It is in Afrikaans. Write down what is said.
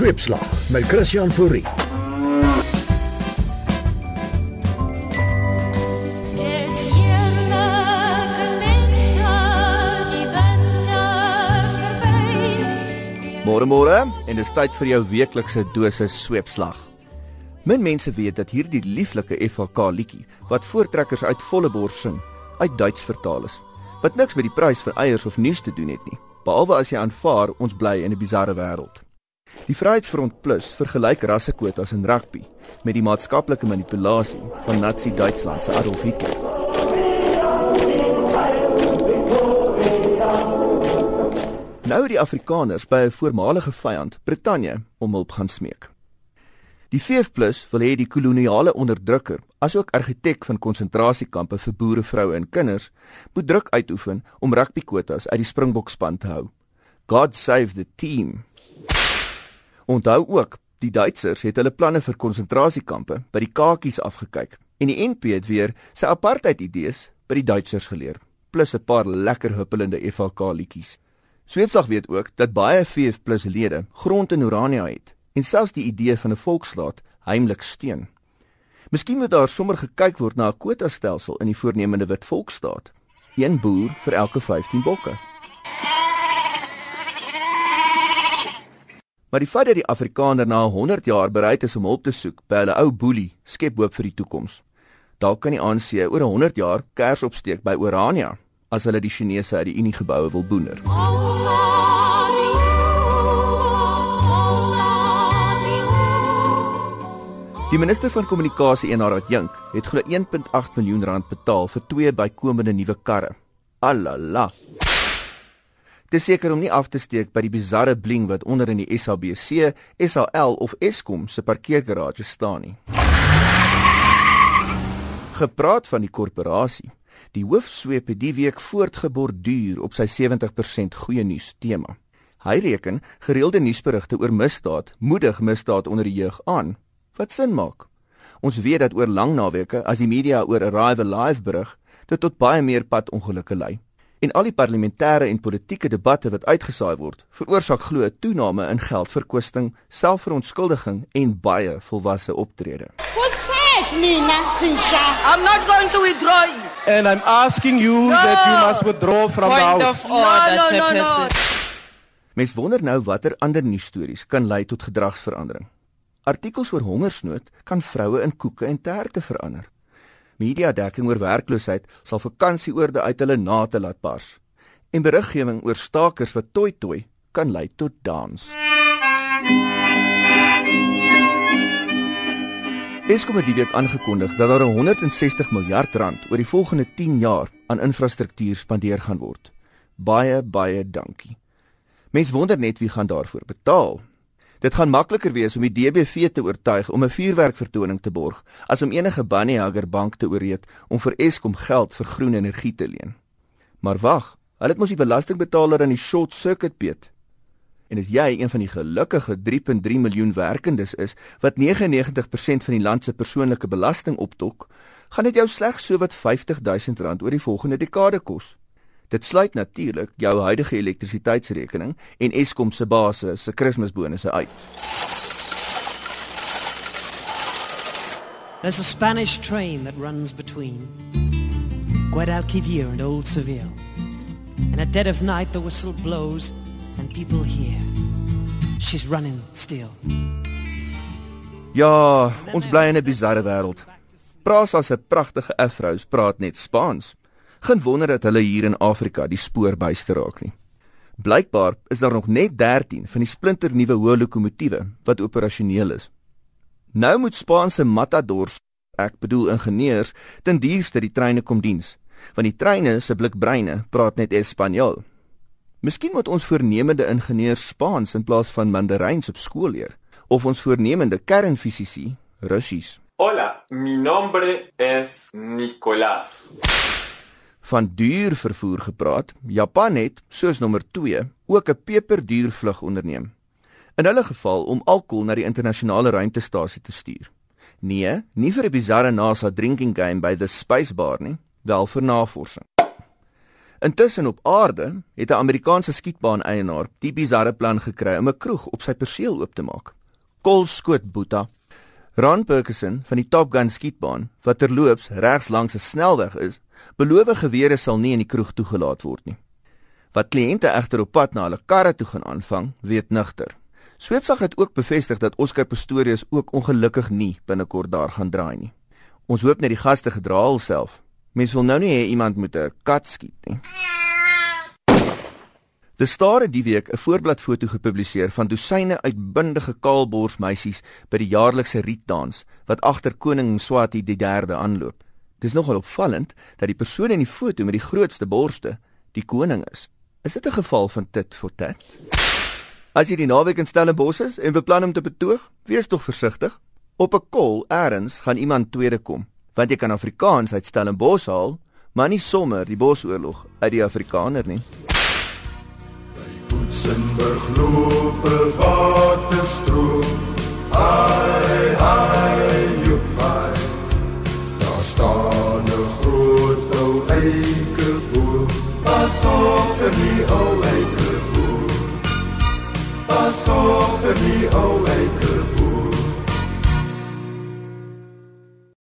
Sweepslag met Christian Fourie. Môre môre en dis tyd vir jou weeklikse dosis sweepslag. Min mense weet dat hierdie lieflike FHK liedjie wat voortrekkers uit volle bors sing, uit Duits vertaal is. Wat niks met die prys vir eiers of nuus te doen het nie, behalwe as jy aanvaar ons bly in 'n bizarre wêreld. Die Vryheidsfront Plus vergelyk rassekwotas in rugby met die maatskaplike manipulasie van Nazi Duitsland se Adolf Hitler. Nou het die Afrikaners by 'n voormalige vyand, Brittanje, om hulp gaan smeek. Die VF+ wil hê die koloniale onderdrukker, asook argitek van konsentrasiekampe vir boere, vroue en kinders, moet druk uitoefen om rugbykwotas uit die Springbokspan te hou. God save the team. Onthou ook, die Duitsers het hulle planne vir konsentrasiekampe by die kakies afgekyk en die NP het weer sy apartheid idees by die Duitsers geleer, plus 'n paar lekker huppelende FHK liedjies. Sweetsag weet ook dat baie VF+ lede grond in Orania het en selfs die idee van 'n volkslaat heimlik steun. Miskien moet daar sommer gekyk word na 'n kwotastelsel in die voornemende wit volksstaat. Een boer vir elke 15 bokke. Maar die feit dat die Afrikaner na 100 jaar bereid is om hulp te soek by hulle ou boelie, skep hoop vir die toekoms. Dalk kan die ANC oor 100 jaar kers opsteek by Orania as hulle die Chinese uit die Unie geboue wil boener. Die minister van kommunikasie en Harald Jink het glo 1.8 miljoen rand betaal vir twee bykomende nuwe karre. Alala. Dis seker om nie af te steek by die bizarre bling wat onder in die SABC, SAL of Eskom se parkeergarage staan nie. Gepraat van die korporasie. Die hoofsweep het die week voortgeborduur op sy 70% goeie nuus tema. Hy reken gereelde nuusberigte oor misdaad moedig misdaad onder die jeug aan. Wat sin maak? Ons weet dat oor lang naweke as die media oor Arrive Alive berig, dit tot baie meer padongelukke lei. En al die parlementêre en politieke debatte wat uitgesaai word, veroorsaak glo 'n toename in geldverkwisting, selfverontskuldiging en baie volwasse optrede. Protect mina Sinsha. I'm not going to withdraw you. And I'm asking you No. that you must withdraw from the Point house. of order, no, no, no, no. Mens wonder nou watter ander nuusstories kan lei tot gedragsverandering. Artikels oor hongersnood kan vroue in koeke en terte verander. Media dekking oor werkloosheid sal vakansieoorde uit hulle nate laat bars. En beriggewing oor stakers wat toi toi kan lei tot dans. Eskom het die week aangekondig dat daar 160 miljard rand oor die volgende 10 jaar aan infrastruktuur spandeer gaan word. Baie baie dankie. Mens wonder net wie gaan daarvoor betaal. Dit gaan makliker wees om die DBV te oortuig om 'n vuurwerkvertoning te borg as om enige Bunny Hugger bank te ooreed om vir Eskom geld vir groen energie te leen. Maar wag, hulle het mos die belastingbetaler aan die short circuit beet. En as jy een van die gelukkige 3.3 miljoen werkendes is wat 99% van die land se persoonlike belasting optok, gaan dit jou slegs sowat R50000 oor die volgende dekade kos. Dit sluit natuurlik jou huidige elektrisiteitsrekening en Eskom se base se Kersbonusse uit. There's a Spanish train that runs between Guadalquivir and Old Seville. And at dead of night the whistle blows and people hear she's running still. Ja, ons bly in 'n bizarre wêreld. Prasa se pragtige afrous praat net Spaans. Geen wonder dat hulle hier in Afrika die spoor byste raak nie. Blykbaar is daar nog net 13 van die splinternuwe hoë lokomotiewe wat operasioneel is. Nou moet Spaanse matadors, ek bedoel ingenieurs, ten duurste die treine kom diens, want die treine se blikbreine praat net Espanjol. Miskien moet ons voornemende ingenieurs Spaans in plaas van Mandaryns op skool leer, of ons voornemende kernfisici Russies. Hola, mi nombre es Nicolás. Van duur vervoer gepraat, Japan het, soos nommer 2, ook 'n peperduur vlug onderneem. In hulle geval om alkohol na die internasionale ruimtestasie te stuur. Nee, nie vir 'n bizarre NASA drinking game by the Space Bar nie, wel vir navorsing. Intussen op aarde het 'n Amerikaanse skietbaan-eienaar die bizarre plan gekry om 'n kroeg op sy perseel oop te maak. Kol skoot Boeta. Ron Perkison van die Top Gun skietbaan, wat terloops regs langs 'n snelweg is, beloof gewere sal nie in die kroeg toegelaat word nie. Wat kliënte egter op pad na hulle karre toe gaan aanvang, weet nigter. Sweepsag het ook bevestig dat Oscar Pistorius ook ongelukkig nie binnekort daar gaan draai nie. Ons hoop net die gaste gedra alself. Mens wil nou nie hê iemand moet 'n kat skiet nie. Die Star het die week 'n voorbladfoto gepubliseer van dosyne uitbundige kaalbors meisies by die jaarlikse rietdans wat agter koning Swati III aanloop. Dis nogal opvallend dat die persoon in die foto met die grootste borste die koning is. Is dit 'n geval van tit vir tat? As jy die naweek in Stellenbosch is en beplan om te betoog, wees tog versigtig. Op 'n kol eers gaan iemand tweede kom, want jy kan Afrikaans uit Stellenbosch haal, maar nie sommer die Bosoorlog uit die Afrikaner nie. Poetsenburg loop 'n waterstroom. Ou eikeboom. Pas op vir die ou eikeboom. Pas op vir die ou eikeboom.